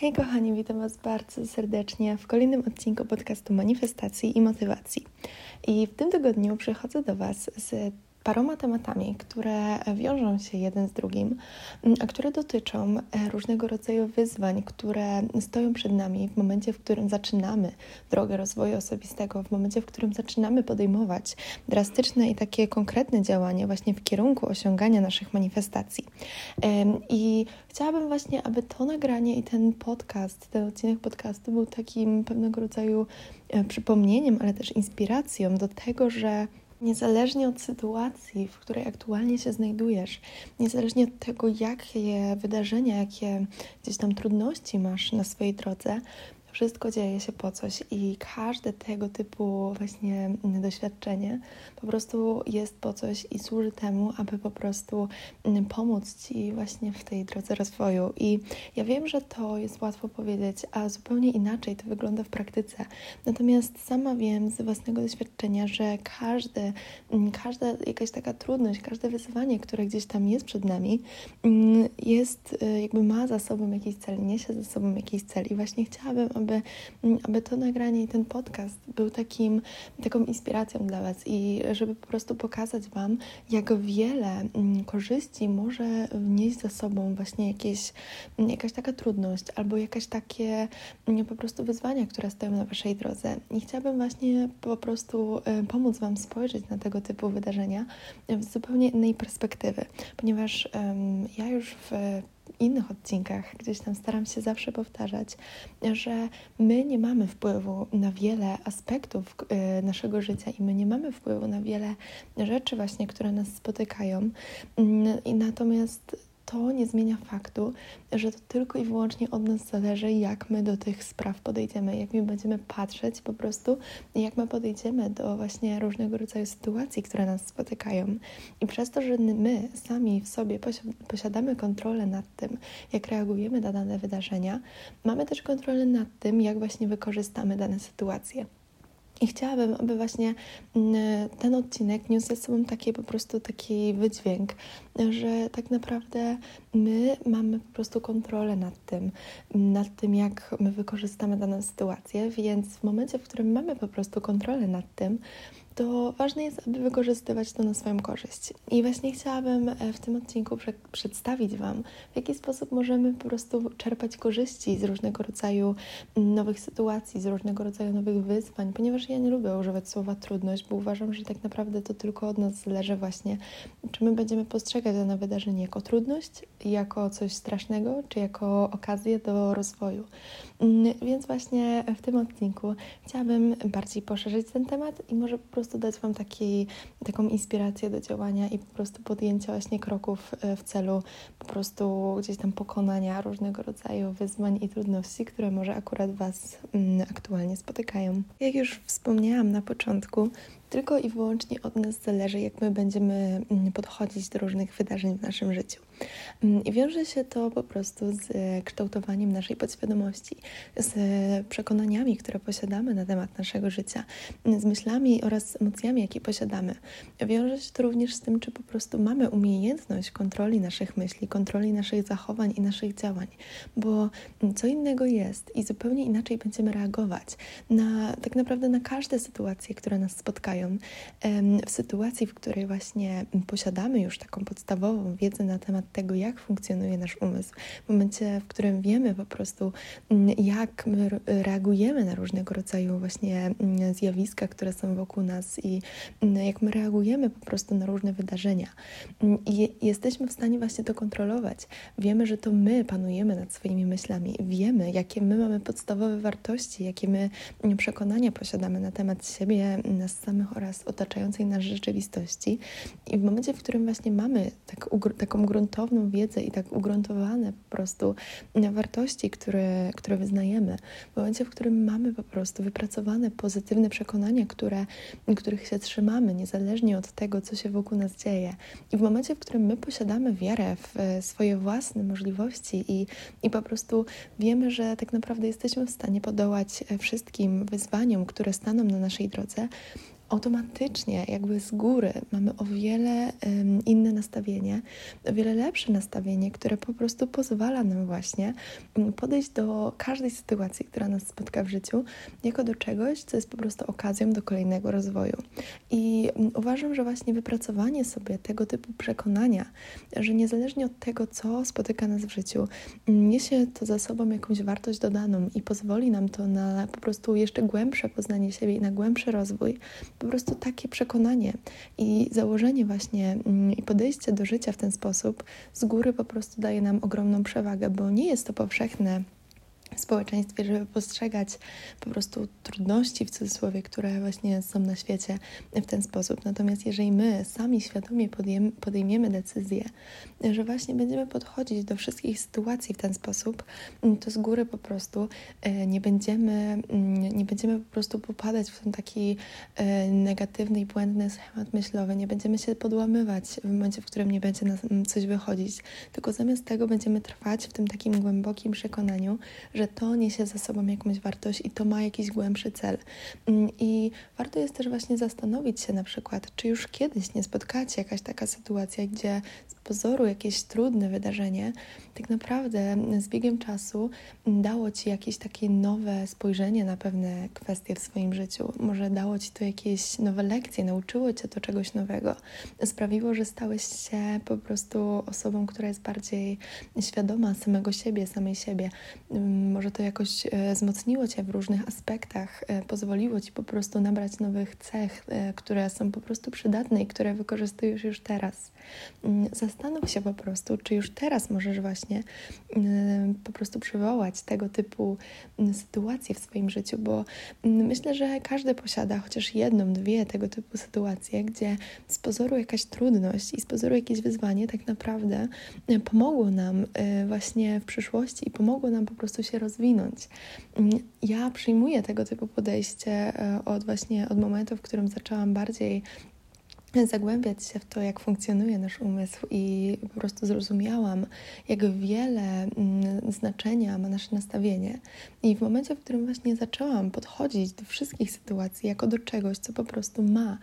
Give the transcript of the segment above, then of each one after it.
Hej kochani, witam Was bardzo serdecznie w kolejnym odcinku podcastu Manifestacji i Motywacji. I w tym tygodniu przychodzę do Was z paroma tematami, które wiążą się jeden z drugim, a które dotyczą e, różnego rodzaju wyzwań, które stoją przed nami w momencie, w którym zaczynamy drogę rozwoju osobistego, w momencie, w którym zaczynamy podejmować drastyczne i takie konkretne działania właśnie w kierunku osiągania naszych manifestacji. I chciałabym właśnie, aby to nagranie i ten podcast, ten odcinek podcastu był takim pewnego rodzaju e, przypomnieniem, ale też inspiracją do tego, że Niezależnie od sytuacji, w której aktualnie się znajdujesz, niezależnie od tego, jakie wydarzenia, jakie gdzieś tam trudności masz na swojej drodze, wszystko dzieje się po coś i każde tego typu właśnie doświadczenie po prostu jest po coś i służy temu, aby po prostu pomóc Ci właśnie w tej drodze rozwoju. I ja wiem, że to jest łatwo powiedzieć, a zupełnie inaczej to wygląda w praktyce. Natomiast sama wiem z własnego doświadczenia, że każdy, każda jakaś taka trudność, każde wyzwanie, które gdzieś tam jest przed nami, jest jakby ma za sobą jakiś cel, niesie za sobą jakiś cel. I właśnie chciałabym, aby, mm, aby to nagranie i ten podcast był takim, taką inspiracją dla Was i żeby po prostu pokazać Wam, jak wiele mm, korzyści może wnieść za sobą właśnie jakieś, mm, jakaś taka trudność albo jakaś takie po prostu wyzwania, które stoją na Waszej drodze. I chciałabym właśnie po prostu e, pomóc Wam spojrzeć na tego typu wydarzenia z zupełnie innej perspektywy, ponieważ um, ja już w innych odcinkach gdzieś tam staram się zawsze powtarzać, że my nie mamy wpływu na wiele aspektów y, naszego życia i my nie mamy wpływu na wiele rzeczy właśnie, które nas spotykają. Mm, I natomiast to nie zmienia faktu, że to tylko i wyłącznie od nas zależy, jak my do tych spraw podejdziemy, jak my będziemy patrzeć po prostu, jak my podejdziemy do właśnie różnego rodzaju sytuacji, które nas spotykają. I przez to, że my sami w sobie posiadamy kontrolę nad tym, jak reagujemy na dane wydarzenia, mamy też kontrolę nad tym, jak właśnie wykorzystamy dane sytuacje. I chciałabym, aby właśnie mm, ten odcinek niósł ze sobą taki po prostu taki wydźwięk, że tak naprawdę my mamy po prostu kontrolę nad tym, nad tym, jak my wykorzystamy daną sytuację, więc w momencie, w którym mamy po prostu kontrolę nad tym, to ważne jest, aby wykorzystywać to na swoją korzyść. I właśnie chciałabym e, w tym odcinku prze przedstawić Wam, w jaki sposób możemy po prostu czerpać korzyści z różnego rodzaju nowych sytuacji, z różnego rodzaju nowych wyzwań, ponieważ ja nie lubię używać słowa trudność, bo uważam, że tak naprawdę to tylko od nas zależy właśnie, czy my będziemy postrzegać dane wydarzenie jako trudność, jako coś strasznego, czy jako okazję do rozwoju. Mm, więc właśnie w tym odcinku chciałabym bardziej poszerzyć ten temat i może po prostu dać Wam taki, taką inspirację do działania i po prostu podjęcia właśnie kroków e, w celu po prostu gdzieś tam pokonania różnego rodzaju wyzwań i trudności, które może akurat Was mm, aktualnie spotykają. Jak już wspomniałam na początku, tylko i wyłącznie od nas zależy, jak my będziemy mm, podchodzić do różnych wydarzeń w naszym życiu. Mm, I wiąże się to po prostu z e, kształtowaniem naszej podświadomości, z przekonaniami, które posiadamy na temat naszego życia, z myślami oraz emocjami, jakie posiadamy. Wiąże się to również z tym, czy po prostu mamy umiejętność kontroli naszych myśli, kontroli naszych zachowań i naszych działań, bo co innego jest i zupełnie inaczej będziemy reagować na tak naprawdę na każde sytuacje, które nas spotkają. W sytuacji, w której właśnie posiadamy już taką podstawową wiedzę na temat tego, jak funkcjonuje nasz umysł, w momencie, w którym wiemy po prostu, mm, jak my reagujemy na różnego rodzaju właśnie mm, zjawiska, które są wokół nas i mm, jak my reagujemy po prostu na różne wydarzenia. I jesteśmy w stanie właśnie to kontrolować. Wiemy, że to my panujemy nad swoimi myślami, wiemy, jakie my mamy podstawowe wartości, jakie my przekonania posiadamy na temat siebie, nas samych oraz otaczającej nas rzeczywistości. I w momencie, w którym właśnie mamy tak, taką gruntowną wiedzę i tak ugruntowane po prostu wartości, które, które wyznajemy, w momencie, w którym mamy po prostu wypracowane pozytywne przekonania, które, których się trzymamy, niezależnie od tego, co się wokół nas dzieje, i w momencie, w którym my posiadamy wiarę w swoje własne możliwości i, i po prostu wiemy, że tak naprawdę jesteśmy w stanie podołać wszystkim wyzwaniom, które staną na naszej drodze, automatycznie, jakby z góry, mamy o wiele um, inne nastawienie, o wiele lepsze nastawienie, które po prostu pozwala nam właśnie mm, podejść do każdej sytuacji, która nas spotka w życiu, jako do czegoś, co jest po prostu okazją do kolejnego rozwoju. I um, uważam, że właśnie wypracowanie sobie tego typu przekonania, że niezależnie od tego, co spotyka nas w życiu, niesie to za sobą jakąś wartość dodaną i pozwoli nam to na po prostu jeszcze głębsze poznanie siebie i na głębszy rozwój, po prostu takie przekonanie i założenie właśnie mm, i podejście do życia w ten sposób z góry po prostu daje nam ogromną przewagę, bo nie jest to powszechne społeczeństwie, żeby postrzegać po prostu trudności w cudzysłowie, które właśnie są na świecie w ten sposób. Natomiast jeżeli my sami świadomie podejmiemy decyzję, że właśnie będziemy podchodzić do wszystkich sytuacji w ten sposób, to z góry po prostu e, nie będziemy, mm, nie będziemy po prostu popadać w ten taki e, negatywny i błędny schemat myślowy, nie będziemy się podłamywać w momencie, w którym nie będzie nas coś wychodzić, tylko zamiast tego będziemy trwać w tym takim głębokim przekonaniu, że to niesie za sobą jakąś wartość i to ma jakiś głębszy cel. Mm, I warto jest też właśnie zastanowić się na przykład, czy już kiedyś nie spotkacie jakaś taka sytuacja, gdzie z pozoru jakieś trudne wydarzenie tak naprawdę z biegiem czasu dało Ci jakieś takie nowe spojrzenie na pewne kwestie w swoim życiu. Może dało Ci to jakieś nowe lekcje, nauczyło Cię to czegoś nowego. Sprawiło, że stałeś się po prostu osobą, która jest bardziej świadoma samego siebie, samej siebie. Mm, może to jakoś e, wzmocniło Cię w różnych aspektach, e, pozwoliło Ci po prostu nabrać nowych cech, e, które są po prostu przydatne i które wykorzystujesz już teraz. Mm, zastanów się po prostu, czy już teraz możesz właśnie po prostu przywołać tego typu sytuacje w swoim życiu, bo myślę, że każdy posiada chociaż jedną, dwie tego typu sytuacje, gdzie z pozoru jakaś trudność i z pozoru jakieś wyzwanie tak naprawdę pomogło nam właśnie w przyszłości i pomogło nam po prostu się rozwinąć. Ja przyjmuję tego typu podejście e, od właśnie od momentu, w którym zaczęłam bardziej zagłębiać się w to, jak funkcjonuje nasz umysł i po prostu zrozumiałam, jak wiele mm, znaczenia ma nasze nastawienie. I w momencie, w którym właśnie zaczęłam podchodzić do wszystkich sytuacji jako do czegoś, co po prostu ma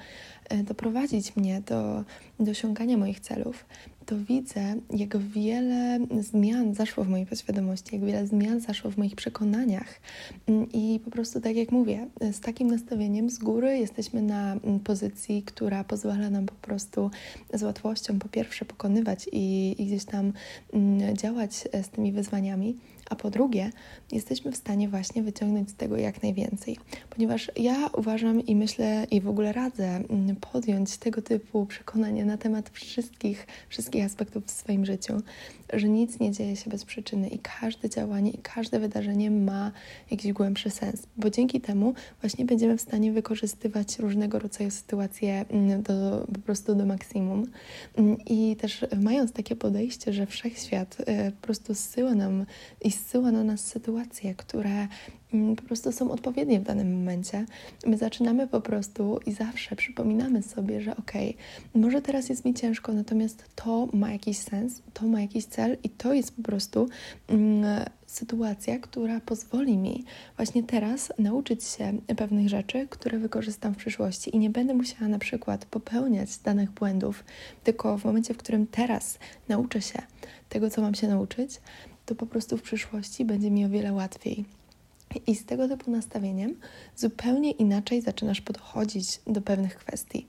e, doprowadzić mnie do, do osiągania moich celów, to widzę, jak wiele zmian zaszło w mojej podświadomości, jak wiele zmian zaszło w moich przekonaniach. Mm, I po prostu, tak jak mówię, z takim nastawieniem z góry jesteśmy na mm, pozycji, która pozwala nam po prostu z łatwością po pierwsze pokonywać i, i gdzieś tam mm, działać e, z tymi wyzwaniami a po drugie, jesteśmy w stanie właśnie wyciągnąć z tego jak najwięcej. Ponieważ ja uważam i myślę i w ogóle radzę mm, podjąć tego typu przekonania na temat wszystkich, wszystkich aspektów w swoim życiu, że nic nie dzieje się bez przyczyny i każde działanie i każde wydarzenie ma jakiś głębszy sens, bo dzięki temu właśnie będziemy w stanie wykorzystywać różnego rodzaju sytuacje mm, do, po prostu do maksimum. Mm, I też mając takie podejście, że wszechświat y, po prostu zsyła nam i zsyła na nas sytuacje, które mm, po prostu są odpowiednie w danym momencie. My zaczynamy po prostu i zawsze przypominamy sobie, że okej, okay, może teraz jest mi ciężko, natomiast to ma jakiś sens, to ma jakiś cel i to jest po prostu mm, sytuacja, która pozwoli mi właśnie teraz nauczyć się pewnych rzeczy, które wykorzystam w przyszłości i nie będę musiała na przykład popełniać danych błędów, tylko w momencie, w którym teraz nauczę się tego, co mam się nauczyć, to po prostu w przyszłości będzie mi o wiele łatwiej. I z tego typu nastawieniem zupełnie inaczej zaczynasz podchodzić do pewnych kwestii.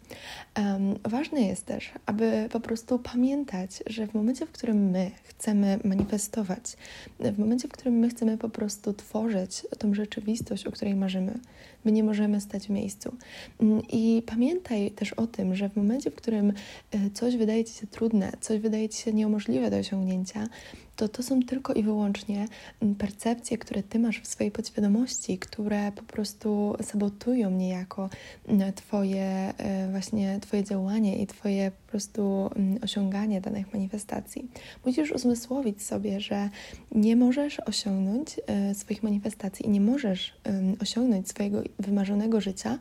Um, ważne jest też, aby po prostu pamiętać, że w momencie, w którym my chcemy manifestować, w momencie, w którym my chcemy po prostu tworzyć tą rzeczywistość, o której marzymy, my nie możemy stać w miejscu. Mm, I pamiętaj też o tym, że w momencie, w którym e, coś wydaje ci się trudne, coś wydaje ci się niemożliwe do osiągnięcia, to to są tylko i wyłącznie mm, percepcje, które ty masz w swojej podświadomości, które po prostu sabotują niejako mm, twoje e, właśnie twoje działanie i twoje po prostu mm, osiąganie danych manifestacji. Musisz uzmysłowić sobie, że nie możesz osiągnąć e, swoich manifestacji i nie możesz osiągnąć swojego wymarzonego życia,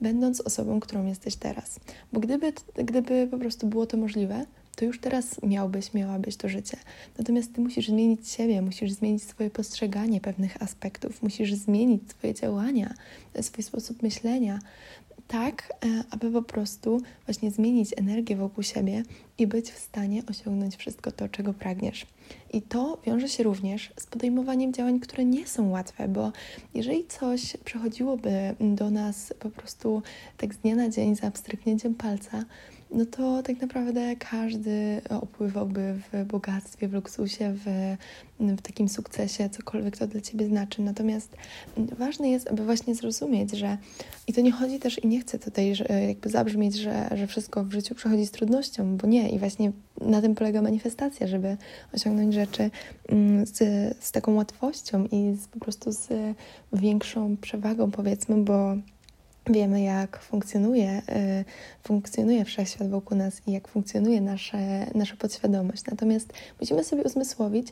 będąc osobą, którą jesteś teraz. Bo gdyby, gdyby po prostu było to możliwe, to już teraz miałbyś, miałabyś to życie. Natomiast ty musisz zmienić siebie, musisz zmienić swoje postrzeganie pewnych aspektów, musisz zmienić swoje działania, swój sposób myślenia, tak, e, aby po prostu właśnie zmienić energię wokół siebie i być w stanie osiągnąć wszystko to, czego pragniesz. I to wiąże się również z podejmowaniem działań, które nie są łatwe, bo jeżeli coś przechodziłoby do nas po prostu tak z dnia na dzień, za abstryknięciem palca, no to tak naprawdę każdy opływałby w bogactwie, w luksusie, w, w takim sukcesie, cokolwiek to dla ciebie znaczy. Natomiast ważne jest, aby właśnie zrozumieć, że i to nie chodzi też i nie chcę tutaj jakby zabrzmieć, że, że wszystko w życiu przechodzi z trudnością, bo nie. I właśnie na tym polega manifestacja, żeby osiągnąć rzeczy mm, z, z taką łatwością i z, po prostu z większą przewagą, powiedzmy, bo wiemy, jak funkcjonuje, y, funkcjonuje wszechświat wokół nas i jak funkcjonuje nasze, nasza podświadomość. Natomiast musimy sobie uzmysłowić,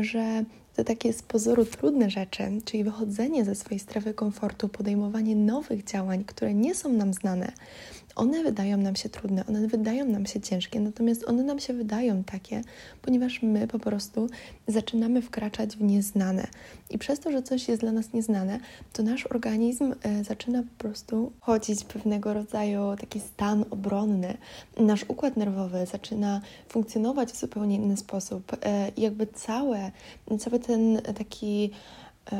że te takie z pozoru trudne rzeczy, czyli wychodzenie ze swojej strefy komfortu, podejmowanie nowych działań, które nie są nam znane, one wydają nam się trudne, one wydają nam się ciężkie, natomiast one nam się wydają takie, ponieważ my po prostu zaczynamy wkraczać w nieznane. I przez to, że coś jest dla nas nieznane, to nasz organizm e, zaczyna po prostu chodzić pewnego rodzaju taki stan obronny. Nasz układ nerwowy zaczyna funkcjonować w zupełnie inny sposób. E, jakby całe, cały ten taki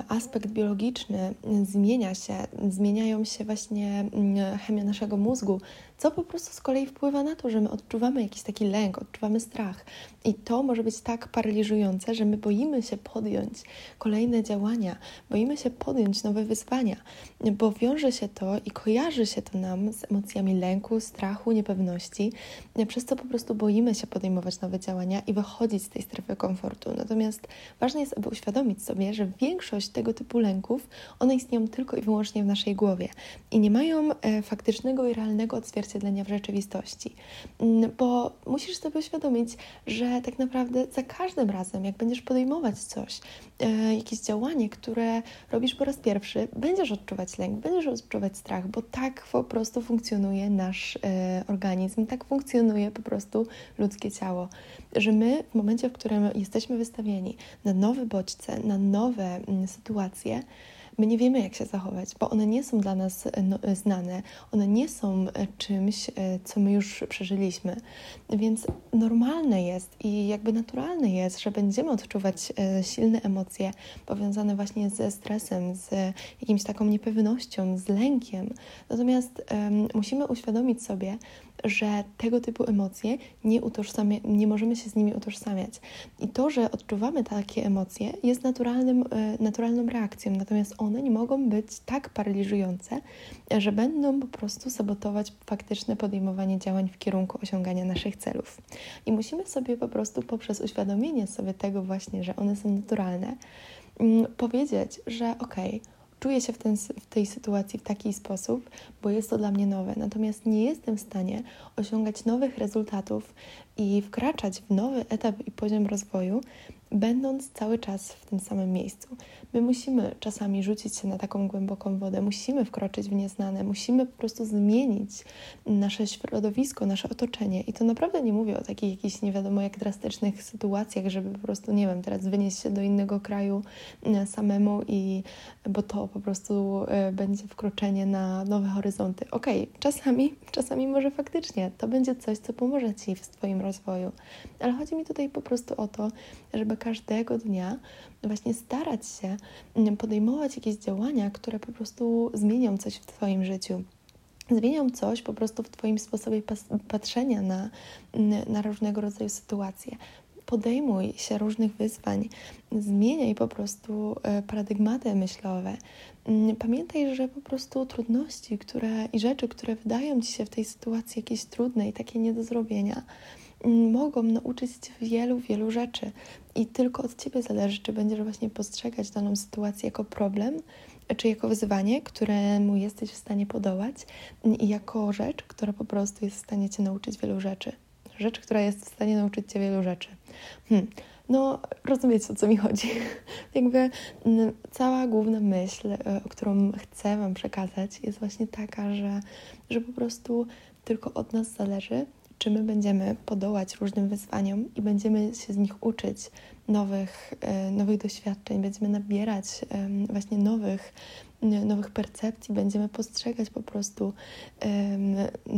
aspekt biologiczny zmienia się, zmieniają się właśnie mm, chemia naszego mózgu, co po prostu z kolei wpływa na to, że my odczuwamy jakiś taki lęk, odczuwamy strach. I to może być tak paraliżujące, że my boimy się podjąć kolejne działania, boimy się podjąć nowe wyzwania, bo wiąże się to i kojarzy się to nam z emocjami lęku, strachu, niepewności, przez co po prostu boimy się podejmować nowe działania i wychodzić z tej strefy komfortu. Natomiast ważne jest, aby uświadomić sobie, że większość tego typu lęków, one istnieją tylko i wyłącznie w naszej głowie i nie mają e, faktycznego i realnego odzwierciedlenia w rzeczywistości. Mm, bo musisz sobie uświadomić, że tak naprawdę za każdym razem, jak będziesz podejmować coś, e, jakieś działanie, które robisz po raz pierwszy, będziesz odczuwać lęk, będziesz odczuwać strach, bo tak po prostu funkcjonuje nasz e, organizm, tak funkcjonuje po prostu ludzkie ciało. Że my w momencie, w którym jesteśmy wystawieni na nowe bodźce, na nowe mm, sytuacje, My nie wiemy, jak się zachować, bo one nie są dla nas e, no, e, znane, one nie są e, czymś, co my już przeżyliśmy. Więc normalne jest i jakby naturalne jest, że będziemy odczuwać silne emocje powiązane właśnie ze stresem, z jakimś taką niepewnością, z lękiem. Natomiast um, musimy uświadomić sobie, że tego typu emocje nie, utożsamia, nie możemy się z nimi utożsamiać. I to, że odczuwamy takie emocje, jest naturalnym, e, naturalną reakcją, natomiast one nie mogą być tak paraliżujące, że będą po prostu sabotować faktyczne podejmowanie działań w kierunku osiągania naszych celów. I musimy sobie po prostu poprzez uświadomienie sobie tego właśnie, że one są naturalne, mm, powiedzieć, że okej, okay, czuję się w, ten, w tej sytuacji w taki sposób, bo jest to dla mnie nowe. Natomiast nie jestem w stanie osiągać nowych rezultatów i wkraczać w nowy etap i poziom rozwoju, będąc cały czas w tym samym miejscu. My musimy czasami rzucić się na taką głęboką wodę, musimy wkroczyć w nieznane, musimy po prostu zmienić nasze środowisko, nasze otoczenie. I to naprawdę nie mówię o takich jakichś nie wiadomo jak drastycznych sytuacjach, żeby po prostu, nie wiem, teraz wynieść się do innego kraju e, samemu i bo to po prostu e, będzie wkroczenie na nowe horyzonty. Okej, okay, czasami, czasami może faktycznie to będzie coś, co pomoże Ci w Twoim rozwoju, ale chodzi mi tutaj po prostu o to, żeby każdego dnia właśnie starać się mm, podejmować jakieś działania, które po prostu zmienią coś w Twoim życiu zmienią coś po prostu w Twoim sposobie patrzenia na, mm, na różnego rodzaju sytuacje. Podejmuj się różnych wyzwań, zmieniaj po prostu e, paradygmaty myślowe. Mm, pamiętaj, że po prostu trudności które, i rzeczy, które wydają Ci się w tej sytuacji jakieś trudne i takie nie do zrobienia, mogą nauczyć Cię wielu, wielu rzeczy. I tylko od Ciebie zależy, czy będziesz właśnie postrzegać daną sytuację jako problem, czy jako wyzwanie, któremu jesteś w stanie podołać, i jako rzecz, która po prostu jest w stanie Cię nauczyć wielu rzeczy. Rzecz, która jest w stanie nauczyć Cię wielu rzeczy. Hmm. No, rozumiecie o co mi chodzi. Jakby cała główna myśl, e, o którą chcę Wam przekazać, jest właśnie taka, że, że po prostu tylko od nas zależy, czy my będziemy podołać różnym wyzwaniom i będziemy się z nich uczyć nowych, e, nowych doświadczeń, będziemy nabierać właśnie nowych, nowych percepcji, będziemy postrzegać po prostu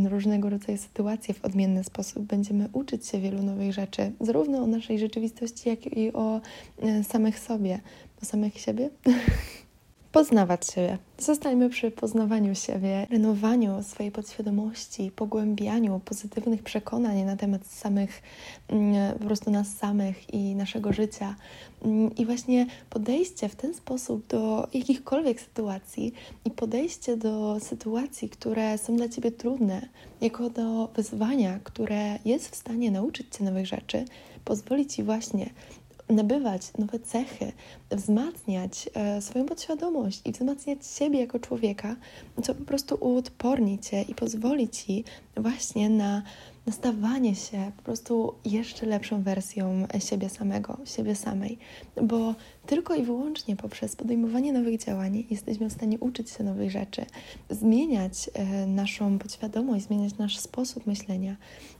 różnego rodzaju sytuacje w odmienny sposób, będziemy uczyć się wielu nowych rzeczy, zarówno o naszej rzeczywistości, jak i o e, samych sobie. O samych siebie? poznawać siebie. Zostańmy przy poznawaniu siebie, renowaniu swojej podświadomości, pogłębianiu pozytywnych przekonań na temat samych, mm, po prostu nas samych i naszego życia. Mm, I właśnie podejście w ten sposób do jakichkolwiek sytuacji i podejście do sytuacji, które są dla ciebie trudne, jako do wyzwania, które jest w stanie nauczyć cię nowych rzeczy, pozwoli ci właśnie nabywać nowe cechy, wzmacniać e, swoją podświadomość i wzmacniać siebie jako człowieka, co po prostu uodporni cię i pozwoli ci właśnie na nastawanie się po prostu jeszcze lepszą wersją siebie samego, siebie samej, bo tylko i wyłącznie poprzez podejmowanie nowych działań jesteśmy w stanie uczyć się nowych rzeczy, zmieniać e, naszą podświadomość, zmieniać nasz sposób myślenia,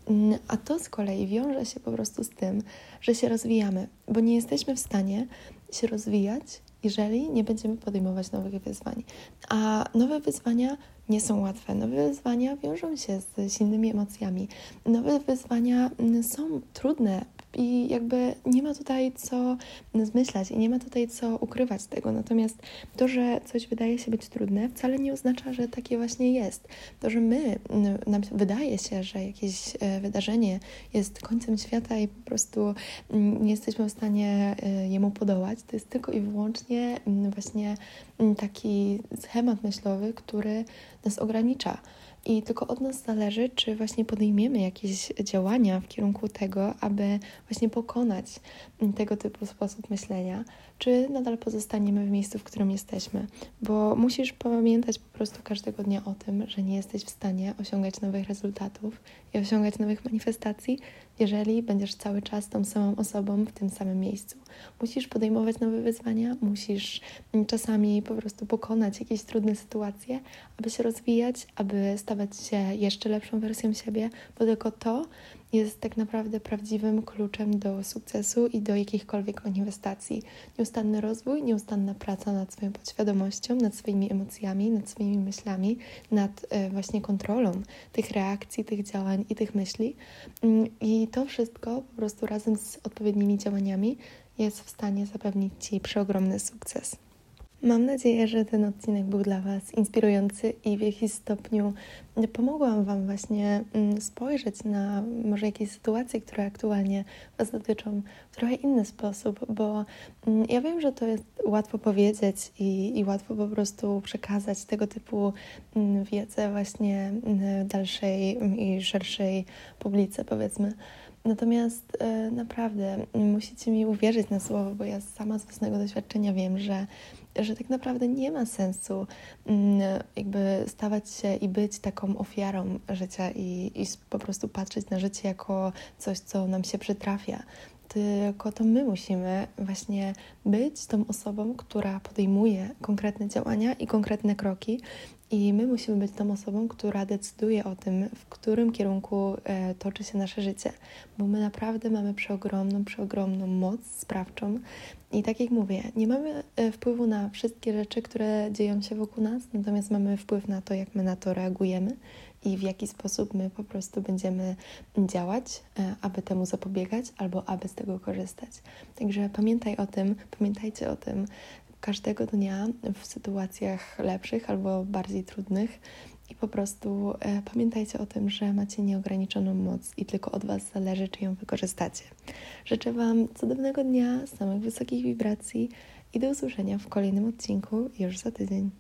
mm, a to z kolei wiąże się po prostu z tym, że się rozwijamy, bo nie jesteśmy w stanie się rozwijać, jeżeli nie będziemy podejmować nowych wyzwań. A nowe wyzwania nie są łatwe. Nowe wyzwania wiążą się z silnymi emocjami. Nowe wyzwania mm, są trudne i jakby nie ma tutaj co zmyślać i nie ma tutaj co ukrywać tego. Natomiast to, że coś wydaje się być trudne, wcale nie oznacza, że takie właśnie jest. To, że my, nam wydaje się, że jakieś e, wydarzenie jest końcem świata i po prostu nie jesteśmy w stanie e, jemu podołać, to jest tylko i wyłącznie właśnie taki schemat myślowy, który nas ogranicza. I tylko od nas zależy, czy właśnie podejmiemy jakieś działania w kierunku tego, aby właśnie pokonać tego typu sposób myślenia, czy nadal pozostaniemy w miejscu, w którym jesteśmy. Bo musisz pamiętać po prostu każdego dnia o tym, że nie jesteś w stanie osiągać nowych rezultatów i osiągać nowych manifestacji, jeżeli będziesz cały czas tą samą osobą w tym samym miejscu. Musisz podejmować nowe wyzwania, musisz czasami po prostu pokonać jakieś trudne sytuacje, aby się rozwijać, aby stawać się jeszcze lepszą wersją siebie, bo tylko to jest tak naprawdę prawdziwym kluczem do sukcesu i do jakichkolwiek manifestacji. Nieustanny rozwój, nieustanna praca nad swoją podświadomością, nad swoimi emocjami, nad swoimi myślami, nad e, właśnie kontrolą tych reakcji, tych działań i tych myśli. Mm, I to wszystko po prostu razem z odpowiednimi działaniami jest w stanie zapewnić Ci przeogromny sukces. Mam nadzieję, że ten odcinek był dla Was inspirujący i w jakiś stopniu pomogłam Wam właśnie mm, spojrzeć na może jakieś sytuacje, które aktualnie Was dotyczą w trochę inny sposób, bo mm, ja wiem, że to jest łatwo powiedzieć i, i łatwo po prostu przekazać tego typu mm, wiedzę właśnie dalszej i szerszej publice, powiedzmy. Natomiast e, naprawdę musicie mi uwierzyć na słowo, bo ja sama z własnego doświadczenia wiem, że że tak naprawdę nie ma sensu mm, jakby stawać się i być taką ofiarą życia i, i po prostu patrzeć na życie jako coś, co nam się przytrafia. Tylko to my musimy właśnie być tą osobą, która podejmuje konkretne działania i konkretne kroki, i my musimy być tą osobą, która decyduje o tym, w którym kierunku e, toczy się nasze życie, bo my naprawdę mamy przeogromną, przeogromną moc sprawczą. I tak jak mówię, nie mamy e, wpływu na wszystkie rzeczy, które dzieją się wokół nas, natomiast mamy wpływ na to, jak my na to reagujemy i w jaki sposób my po prostu będziemy działać, e, aby temu zapobiegać albo aby z tego korzystać. Także pamiętaj o tym, pamiętajcie o tym, każdego dnia w sytuacjach lepszych albo bardziej trudnych. I po prostu e, pamiętajcie o tym, że macie nieograniczoną moc i tylko od Was zależy, czy ją wykorzystacie. Życzę Wam cudownego dnia, samych wysokich wibracji i do usłyszenia w kolejnym odcinku już za tydzień.